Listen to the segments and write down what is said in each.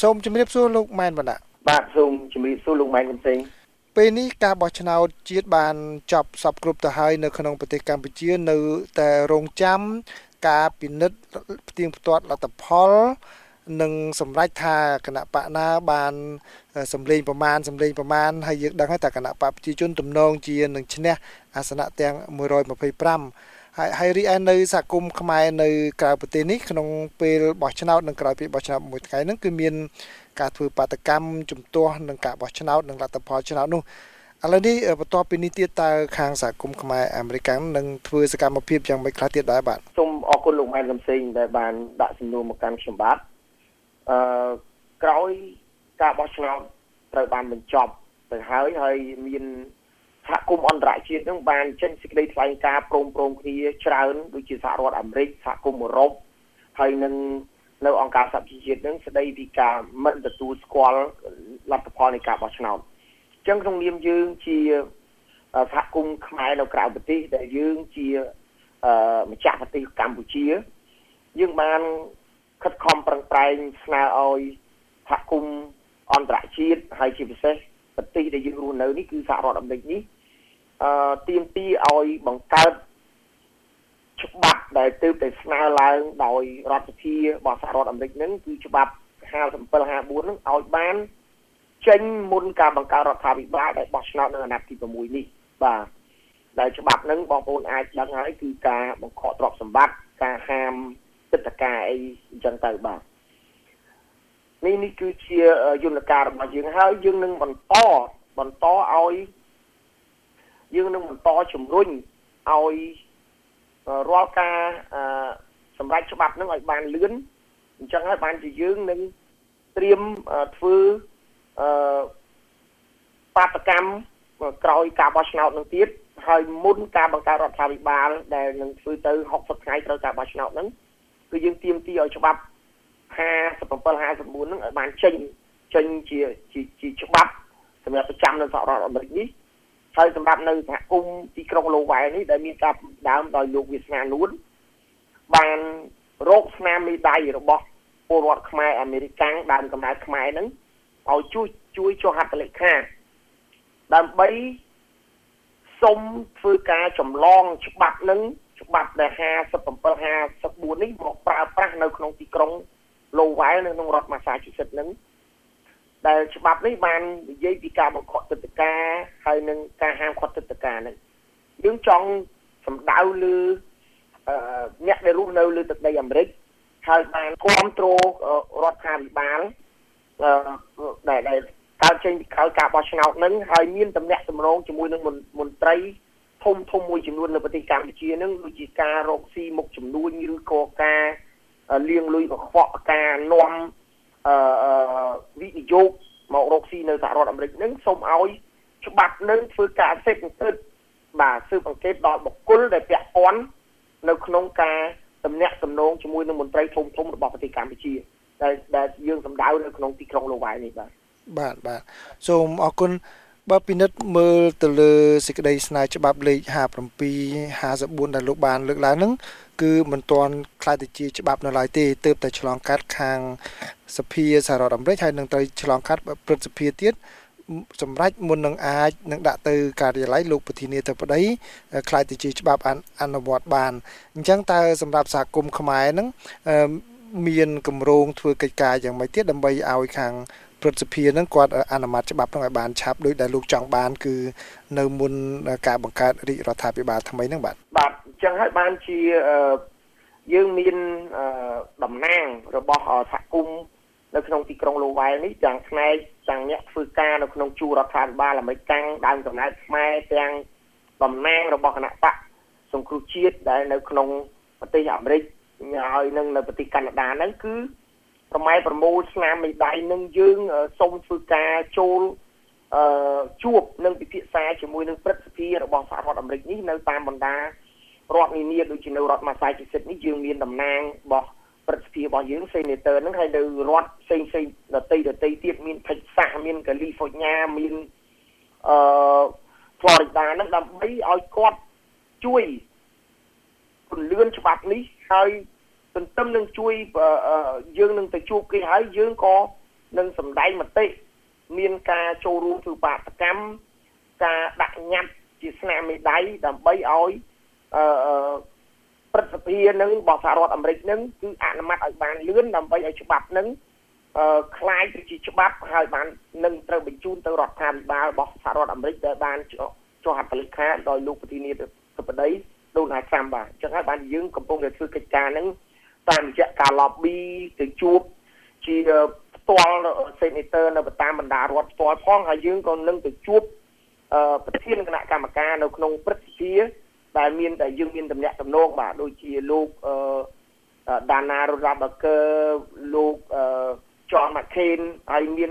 សូមជម្រាបសួរលោកម៉ែនបណ្ណាបាទសូមជម្រាបសួរលោកម៉ែនកំសេងពេលនេះការបោះឆ្នោតជាតិបានចប់សពគ្រប់ទៅហើយនៅក្នុងប្រទេសកម្ពុជានៅតែរងចាំការពិនិត្យផ្ទៀងផ្ទាត់លទ្ធផលនឹងសម្រេចថាគណៈបកណាបានសម្លេងប្រមាណសម្លេងប្រមាណហើយយើងដឹងហើយថាគណៈបកប្រជាជនទំនងជានឹងឈ្នះអាសនៈទាំង125 ហើយហើយរីឯនៅសហគមន៍ខ្មែរនៅក្រៅប្រទេសនេះក្នុងពេលបោះឆ្នោតនិងក្រោយពេលបោះឆ្នោតមួយថ្ងៃហ្នឹងគឺមានការធ្វើបាតកម្មជំទាស់នឹងការបោះឆ្នោតនិងលទ្ធផលឆ្នោតនោះឥឡូវនេះបន្ទាប់ពីនេះទៀតតើខាងសហគមន៍ខ្មែរអាមេរិកនឹងធ្វើសកម្មភាពយ៉ាងម៉េចខ្លះទៀតដែរបាទសូមអរគុណលោកម៉ែនកំសែងដែលបានដាក់សំណួរមកកាន់ខ្ញុំបាទអឺក្រោយការបោះឆ្នោតត្រូវបានបញ្ចប់ទៅហើយហើយមាន សហគមន៍អន្តរជាតិនឹងបានចេញសេចក្តីថ្លែងការណ៍ព្រមព្រំគ្នាច្រើនដូចជាសហរដ្ឋអាមេរិកសហគមន៍អឺរ៉ុបហើយនឹងនៅអង្គការសហជីវជាតិនឹងស្ដីពីការមិនទទួលស្គាល់លទ្ធផលនៃការបោះឆ្នោតអញ្ចឹងក្នុងនាមយើងជាសហគមន៍ខ្មែរនៅក្រៅប្រទេសដែលយើងជាអឺម្ចាស់ប្រទេសកម្ពុជា យើងបានខិតខំប្រឹងប្រែងស្នើឲ្យសហគមន៍អន្តរជាតិហើយជាពិសេស ប្រទេសដែលយើងរស់នៅនេះគឺសហរដ្ឋអាមេរិកនេះអឺទៀមទីឲ្យបង្កើតច្បាប់ដែលទើបតែស្នើឡើងដោយរដ្ឋសភារបស់សហរដ្ឋអាមេរិកហ្នឹងគឺច្បាប់57 54ហ្នឹងឲ្យបានចេញមុនការបង្កើតរដ្ឋាភិបាលដែលបោះឆ្នោតនៅអាណត្តិទី6នេះបាទដែលច្បាប់ហ្នឹងបងប្អូនអាចដឹងហើយគឺការបង្ខកទ្រព្យសម្បត្តិការហាមទឹកតកាអីអញ្ចឹងទៅបាទ នេះនេះគឺជាយន្តការរបស់យើងហើយយើងនឹងបន្តបន្តឲ្យយើងនឹងបន្តជំរុញឲ្យរាល់ការសម្រាប់ច្បាប់នឹងឲ្យបានលឿនអញ្ចឹងហើយបានជាយើងនឹងត្រៀមធ្វើអឺបាតកម្មក្រោយការបោះឆ្នោតនឹងទៀតហើយមុនការបង្កើតរដ្ឋាភិបាលដែលនឹងធ្វើទៅ60ថ្ងៃត្រូវការបោះឆ្នោតហ្នឹងគឺយើងទៀមទីឲ្យច្បាប់ 57 54ហ្នឹងឲ្យបានចេញចេញជាជាច្បាប់សម្រាប់ប្រចាំនៅសហរដ្ឋអាមេរិកនេះហើយសម្រាប់នៅសហគមន៍ទីក្រុងឡូវែលនេះដែលមានការដើមដោយលោកវាសនានួនបានរកស្នាមមេដៃរបស់ពលរដ្ឋខ្មែរអាមេរិកាំងដើមកំណើតខ្មែរហ្នឹងឲ្យជួយជួយចុះហត្ថលេខាដើម្បីសុំធ្វើការចម្លងច្បាប់នឹងច្បាប់ដែល57 54នេះមកប្រើប្រាស់នៅក្នុងទីក្រុង ឡូវែលនៅក្នុងរដ្ឋម៉ាសាជូសេតនឹងដែលច្បាប់នេះបាននិយាយពីការបង្ខត់ទឹកតការហើយនឹងការហាមឃាត់ទឹកតការនេះយើងចង់សម្ដៅលើអ្នកដែលរស់នៅលើទឹកដីអាមេរិកហើយបានគ្រប់គ្រងរដ្ឋាភិបាលដែលដែលកើតចេញពីក្រោយការបោះឆ្នោតនឹងហើយមានតំណែងតម្រងជាមួយនឹងមន្ត្រីធំធំមួយចំនួននៅប្រទេសកម្ពុជានឹងដូចជាការរកស៊ីមុខចំនួនឬក៏ការ លៀងលុយកខ្វក់ការនាំអឺវិនិយោគមករកស៊ីនៅសហរដ្ឋអាមេរិកនឹងសូមឲ្យច្បាប់នឹងធ្វើការសេពអង្កេតបាទស៊ើបអង្កេតដល់បុគ្គលដែលពាក់ព័ន្ធនៅក្នុងការតំណាក់តំណងជាមួយនឹងមន្ត្រីធំធំរបស់ប្រទេសកម្ពុជាដែលដែលយើងសម្ដៅនៅក្នុងទីក្រុងលូវ៉ៃនេះបាទបាទបាទសូមអរគុណ បើពិនិត្យមើលទៅលើសេចក្តីស្នើច្បាប់លេខ57 54ដែលលោកបានលើកឡើងហ្នឹងគឺមិនទាន់ខ្លាយទៅជាច្បាប់នៅឡើយទេទើបតែឆ្លងកាត់ខាងសភាសហរដ្ឋអាមេរិកហើយនឹងត្រូវឆ្លងកាត់ព្រឹទ្ធសភាទៀតសម្រាប់មុននឹងអាចនឹងដាក់ទៅការិយាល័យលោកប្រធានាធិបតីខ្លាយទៅជាច្បាប់អនុវត្តបានអញ្ចឹងតើសម្រាប់សហគមន៍ខ្មែរហ្នឹងមានគម្រោងធ្វើកិច្ចការយ៉ាងម៉េចទៀតដើម្បីឲ្យខាង ព្រឹទ្ធសភានឹងគាត់អនុម័តច្បាប់នឹងឲ្យបានឆាប់ដោយដែលលោកចង់បាន គឺនៅមុនការបង្កើតរាជរដ្ឋាភិបាលថ្មីនឹងបាទបាទអញ្ចឹងហើយបានជាយើងមានតំណាងរបស់សហគមន៍នៅក្នុងទីក្រុងលូវែលនេះទាំងផ្នែកទាំងអ្នកធ្វើការនៅក្នុងជួររដ្ឋាភិបាលអាមេរិកកាំងដើមកំណើតខ្មែរទាំងតំណាងរបស់គណៈបកសង្គ្រោះជាតិដែលនៅក្នុងប្រទេសអាមេរិកហើយនឹងនៅប្រទេសកាណាដាហ្នឹងគឺ ប្រម៉ែប្រមូលស្នាមមេដៃនឹងយើងសូមធ្វើការចូលអឺជួបនឹងពិភាក្សាជាមួយនឹងព្រឹទ្ធសភារបស់សហរដ្ឋអាមេរិកនេះនៅតាមបណ្ដារដ្ឋនានាដូចជានៅរដ្ឋម៉ាសាជូសេតនេះយើងមានតំណាងរបស់ព្រឹទ្ធសភារបស់យើង Senator ហ្នឹងហើយនៅរដ្ឋផ្សេងផ្សេងដទៃដទៃទៀតមាន Texas មាន California មានអឺ Florida ហ្នឹងដើម្បីឲ្យគាត់ជួយពន្លឿនច្បាប់នេះហើយ ទន្ទឹមនឹងជួយយើងនឹងទៅជួបគេហើយយើងក៏ និងសម្ដែងមតិមានការចូលរួមធ្វើបាតកម្មការដាក់ញត្តិជាស្នាមមេដៃដើម្បីឲ្យអឺព្រឹទ្ធសភានឹងរបស់សហរដ្ឋអាមេរិកនឹងគឺអនុម័តឲ្យបានលឿនដើម្បីឲ្យច្បាប់នឹងអឺคล้ายទៅជាច្បាប់ហើយបាននឹងត្រូវបញ្ជូនទៅរដ្ឋាភិបាលរបស់សហរដ្ឋអាមេរិកដែលបានចុះហត្ថលេខាដោយលោកប្រធានាធិបតីដូណាល់ត្រាំបាទអញ្ចឹងហើយបានយើងកំពុងតែធ្វើកិច្ចការហ្នឹង តាមរយៈការ lobby ទៅជួបជាផ្ទាល់ senator នៅតាមបណ្ដារដ្ឋផ្ទាល់ផងហើយយើងក៏នឹងទៅជួបប្រធានគណៈកម្មការនៅក្នុងព្រឹទ្ធសភាដែលមានតែយើងមានតំណែងតំណងបាទដូចជាលោកអឺ Dana Rodabaker លោកអឺ John McCain ហើយមាន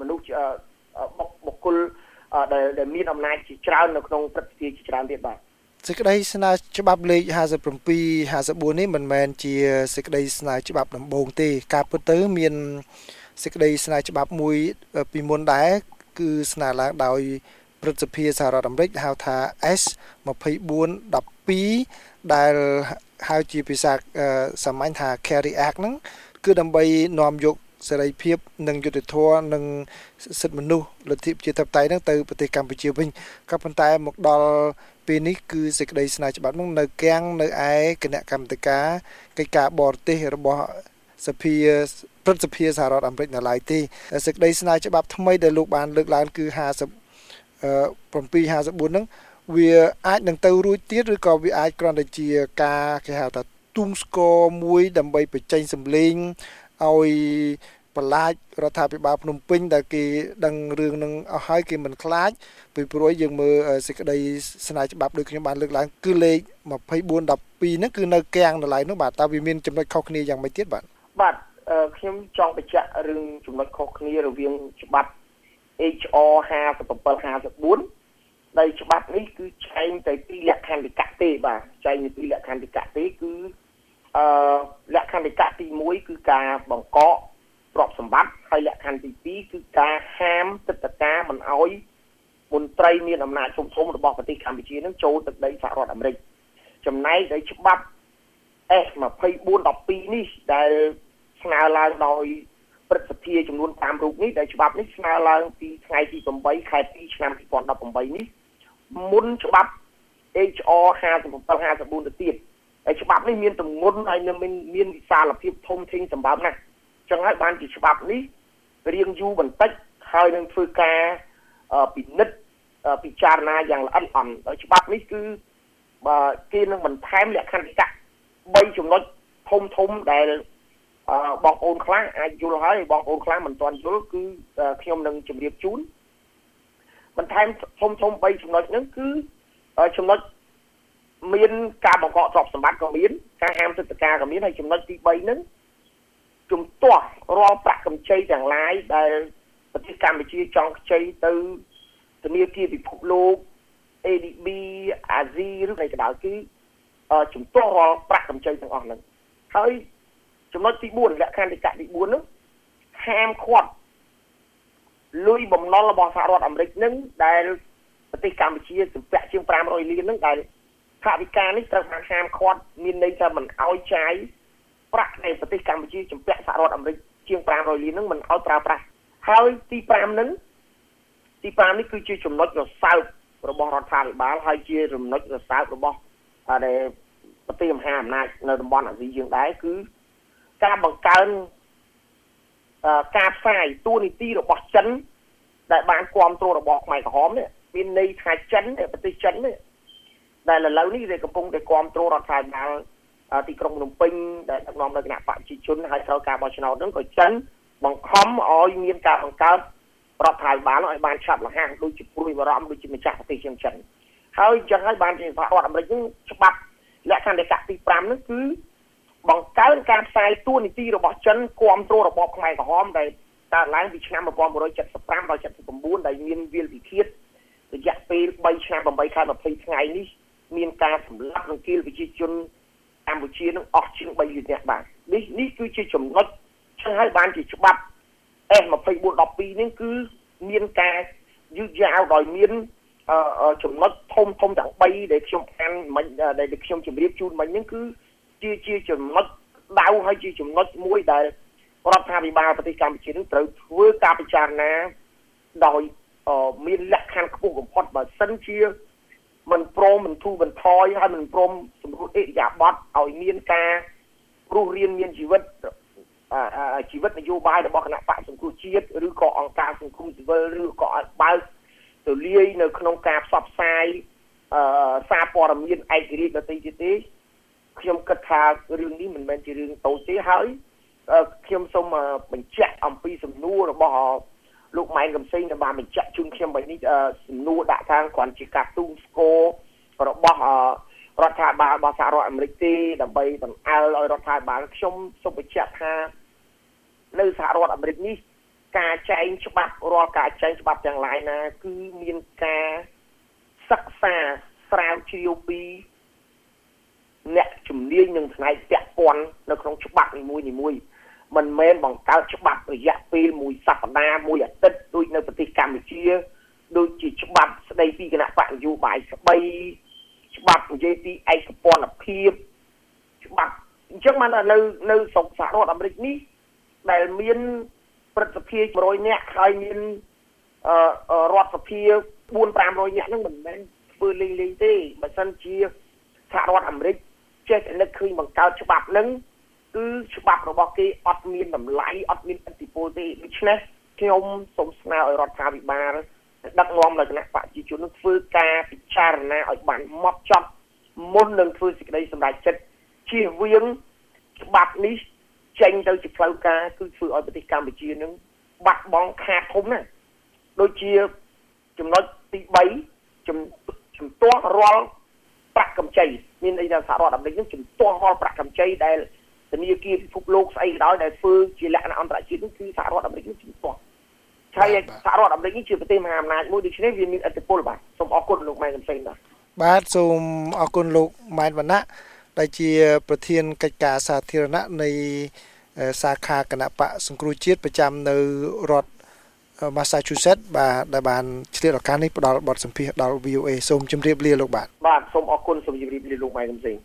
មនុស្សបុគ្គលដែលដែលមានអំណាចជាច្រើននៅក្នុងព្រឹទ្ធសភាជាច្រើនទៀតបាទ សេចក្តីស្នើច្បាប់លេខ57 54នេះមិនមែនជាសេចក្តីស្នើច្បាប់ដំបូងទេ ការពិតទៅមានសេចក្តីស្នើច្បាប់មួយពីមុនដែរគឺស្នើឡើងដោយព្រឹទ្ធសភាសហរដ្ឋអាមេរិកហៅថា S 2412ដែលហៅជាភាសាសាមញ្ញថា Carry Act ហ្នឹងគឺដើម្បីនាំយកសេរីភាពនិងយុត្តិធម៌និងសិទ្ធិមនុស្សលទ្ធិប្រជាធិបតេយ្យហ្នឹងទៅប្រទេសកម្ពុជាវិញក៏ប៉ុន្តែមកដល់ ពេលនេះគឺសេចក្តីស្នើច្បាប់នោះនៅគាំងនៅឯគណៈកម្មាធិការកិច្ចការបរទេសរបស់សភាព្រឹទ្ធសភាសហរដ្ឋអាមេរិកនៅឡើយទេសេចក្តីស្នើច្បាប់ថ្មីដែលលោកបានលើកឡើងគឺ50 754ហ្នឹងវាអាចនឹងទៅរួចទៀតឬក៏វាអាចគ្រាន់តែជាការគេហៅថាទុំស្គរមួយដើម្បីបញ្ចេញសម្លេងឲ្យ បន្លាចរដ្ឋាភិបាលភ្នំពេញដែលគេដឹងរឿងនឹងអស់ហើយគេមិនខ្លាចពីព្រោះយើងមើលសេចក្តីស្នើច្បាប់ដូចខ្ញុំបានលើកឡើងគឺលេខ2412ហ្នឹងគឺនៅគាំងនៅឡើយនោះបាទតើវាមានចំណុចខុសគ្នាយ៉ាងម៉េចទៀតបាទបាទខ្ញុំចង់បញ្ជាក់រឿងចំណុចខុសគ្នារវាងច្បាប់ HR 5754ដែលច្បាប់នេះគឺចែងទៅពីលក្ខន្តិកៈទេបាទចែងពីលក្ខន្តិកៈទេគឺអឺលក្ខន្តិកៈទី1គឺការបង្កក ទ្រព្យសម្បត្តិហើយលក្ខខណ្ឌទី2គឺការហាមទឹកតការមិនអោយមន្ត្រីមានអំណាចធំធំរបស់ប្រទេសកម្ពុជានឹងចូលទឹកដីសហរដ្ឋអាមេរិកចំណែកដោយច្បាប់ S2412 នេះដែលស្នើឡើងដោយព្រឹទ្ធសភាចំនួន5រូបនេះដែលច្បាប់នេះស្នើឡើងពីថ្ងៃទី8ខែ2ឆ្នាំ2018នេះមុនច្បាប់ HR 5754ទៅទៀតហើយច្បាប់នេះមានទម្ងន់ហើយមានមានវិសាលភាពធំធេងសម្បើមណាស់ ចឹងហើយបានជាច្បាប់នេះរៀងយូរបន្តិចហើយនឹងធ្វើការពិនិត្យពិចារណាយ៉ាងល្អិតល្អន់ដោយច្បាប់នេះគឺបើគេនឹងបន្ថែមលក្ខន្តិកៈ3ចំណុចធំធំដែលបងប្អូនខ្លះអាចយល់ហើយបងប្អូនខ្លះមិនទាន់យល់គឺខ្ញុំនឹងជម្រាបជូនបន្ថែមធំធំ3ចំណុចហ្នឹងគឺចំណុចមានការបង្កកទ្រព្យសម្បត្តិក៏មានការហាមទឹកតការក៏មានហើយចំណុចទី3ហ្នឹង ជំទាស់រាល់ប្រាក់កម្ចីទាំងឡាយដែលប្រទេសកម្ពុជាចង់ខ្ចីទៅធនាគារពិភពលោក ADB អាស៊ីឬអ្វីក៏ដោយគឺជំទាស់រាល់ប្រាក់កម្ចីទាំងអស់ហ្នឹងហើយចំណុចទី4លក្ខន្តិកៈទី4នោះហាមឃាត់លុយបំណុលរបស់សហរដ្ឋអាមេរិកនឹងដែលប្រទេសកម្ពុជាសម្ពាក់ជាង500លានហ្នឹងដែលថាវិការនេះត្រូវបានហាមឃាត់មានន័យថាមិនអោយចាយ ប្រាក់នៃប្រទេសកម្ពុជាជំពាក់សហរដ្ឋអាមេរិកជាង500លានហ្នឹងមិនឲ្យប្រើប្រាស់ហើយទី5ហ្នឹងទី5នេះគឺជាចំណុចរសើបរបស់រដ្ឋាភិបាលហើយជាចំណុចរសើបរបស់ដែលប្រទេសមហាអំណាចនៅតំបន់អាស៊ីយើងដែរគឺការបង្កើនការផ្សាយទូនីតិរបស់ចិន ដែលបានគ្រប់គ្រងរបស់ខ្មែរក្រហមនេះមានន័យថាចិនប្រទេសចិននេះដែលឥឡូវនេះគេកំពុងតែគ្រប់គ្រងរដ្ឋាភិបាល ទីក្រុងភ្នំពេញដែលដឹកនាំដោយគណៈបកប្រជាជនហើយត្រូវការបោះឆ្នោតហ្នឹងក៏ចិនបង្ខំឲ្យមានការបង្កើតរដ្ឋាភិបាលឲ្យបានឆាប់រហ័សដូចជាព្រួយបារម្ភដូចជាម្ចាស់ប្រទេសជាងចិនហើយអញ្ចឹងហើយបានជាសហរដ្ឋអាមេរិកហ្នឹងច្បាប់លក្ខន្តិកៈទី5ហ្នឹងគឺបង្កើនការផ្សាយទួនាទីរបស់ចិនគ្រប់គ្រងរបបខ្មែរក្រហមដែលកើតឡើងពីឆ្នាំ1975ដល់79ដែលមានវិលវិឃាតរយៈពេល3ឆ្នាំ8ខែ20ថ្ងៃនេះមានការសម្លាប់និងគៀលប្រជាជន កម្ពុជានឹងអស់ជាង3លាននាក់បាទនេះនេះគឺជាចំណុចចឹងហើយបានជាច្បាប់ S2412 នេះគឺមានការយឺតយ៉ាវដោយមានចំណុចធំធំទាំង3ដែលខ្ញុំអានមិញដែលខ្ញុំជម្រាបជូនមិញហ្នឹងគឺជាជាចំណុចដៅហើយជាចំណុចមួយដែលរដ្ឋាភិបាលប្រទេសកម្ពុជានឹងត្រូវធ្វើការពិចារណាដោយមានលក្ខខណ្ឌខ្ពស់បំផុតបើសិនជាមិនព្រមមិនធូរបន្ថយហើយមិនព្រម សម្រួលអិរិយាបថឲ្យមានការរស់រានមានជីវិតជីវិតនយោបាយរបស់គណៈបកសង្គ្រោះជាតិឬក៏អង្គការសង្គមស៊ីវិលឬក៏ឲ្យបើកទូលាយនៅក្នុងការផ្សព្វផ្សាយអឺសារព័ត៌មានឯករាជ្យដទៃទៀតទេខ្ញុំគិតថារឿងនេះមិនមែនជារឿងតូចទេហើយខ្ញុំសូមបញ្ជាក់អំពីសំណួររបស់លោកម៉ែនកំសែងដែលបានបញ្ជាក់ជូនខ្ញុំបែបនេះសំណួរដាក់ខាងគ្រាន់ជាការទូងស្គររបស់ រដ្ឋាភិបាលរបស់សហរដ្ឋអាមេរិកទេដើម្បីបង្អើលឲ្យរដ្ឋាភិបាលខ្ញុំសូមបញ្ជាក់ថានៅសហរដ្ឋអាមេរិកនេះការចែងច្បាប់រាល់ការចែងច្បាប់ទាំងឡាយណាគឺមានការសិក្សាស្រាវជ្រាវពីអ្នកជំនាញនឹងផ្នែកពាក់ព័ន្ធនៅក្នុងច្បាប់នីមួយនីមួយមិនមែនបង្កើតច្បាប់រយៈពេលមួយសប្តាហ៍មួយអាទិត្យដូចនៅប្រទេសកម្ពុជាដូចជាច្បាប់ស្ដីពីគណៈបកនយោបាយស្បី ច្បាប់និយាយពីឯកពន្ធភាពច្បាប់អញ្ចឹងបាននៅនៅស្រុកសហរដ្ឋអាមេរិកនេះដែលមានព្រឹទ្ធសភា100នាក់ហើយមានអឺរដ្ឋសភា4 500នាក់ហ្នឹងមិនមែនធ្វើលេងលេងទេបើសិនជាសហរដ្ឋអាមេរិកចេះតែនឹកឃើញបង្កើតច្បាប់ហ្នឹងគឺច្បាប់របស់គេអត់មានតម្លៃអត់មានឥទ្ធិពលទេដូច្នេះខ្ញុំសូមស្នើឲ្យរដ្ឋាភិបាល ដឹកនាំនៅគណៈបព្វជិជននឹងធ្វើការពិចារណាឲ្យបានម៉ត់ចត់មុននឹងធ្វើសេចក្តីសម្រេចចិត្តជៀសវាងច្បាប់នេះចេញទៅជាផ្លូវការគឺធ្វើឲ្យប្រទេសកម្ពុជានឹងបាត់បង់ខាតធំណាស់ដូចជាចំណុចទី3ជំជំទាស់រាល់ប្រាក់កម្ចីមានន័យថាសហរដ្ឋអាមេរិកនឹងជំទាស់រាល់ប្រាក់កម្ចីដែលធនាគារពិភពលោកស្អីក៏ដោយដែលធ្វើជាលក្ខណៈអន្តរជាតិនេះគឺសហរដ្ឋអាមេរិកនេះជំទាស់ ហើយសហរដ្ឋអាមេរិកនេះជាប្រទេសមហាអំណាចមួយដូច្នេះវាមានឥទ្ធិពលបាទសូមអរគុណលោកម៉ែនកំសែងបាទបាទសូមអរគុណលោកម៉ែនវណ្ណៈដែលជា ប្រធានកិច្ចការសាធារណៈនៃសាខាគណៈបកសង្គ្រោះជាតិប្រចាំនៅរដ្ឋ Massachusetts បាទដែលបានឆ្លៀតឱកាសនេះផ្ដល់បទសម្ភាសន៍ដល់ VOA សូមជម្រាបលាលោកបាទបាទសូមអរគុណសូមជម្រាបលាលោកម៉ែកំសែង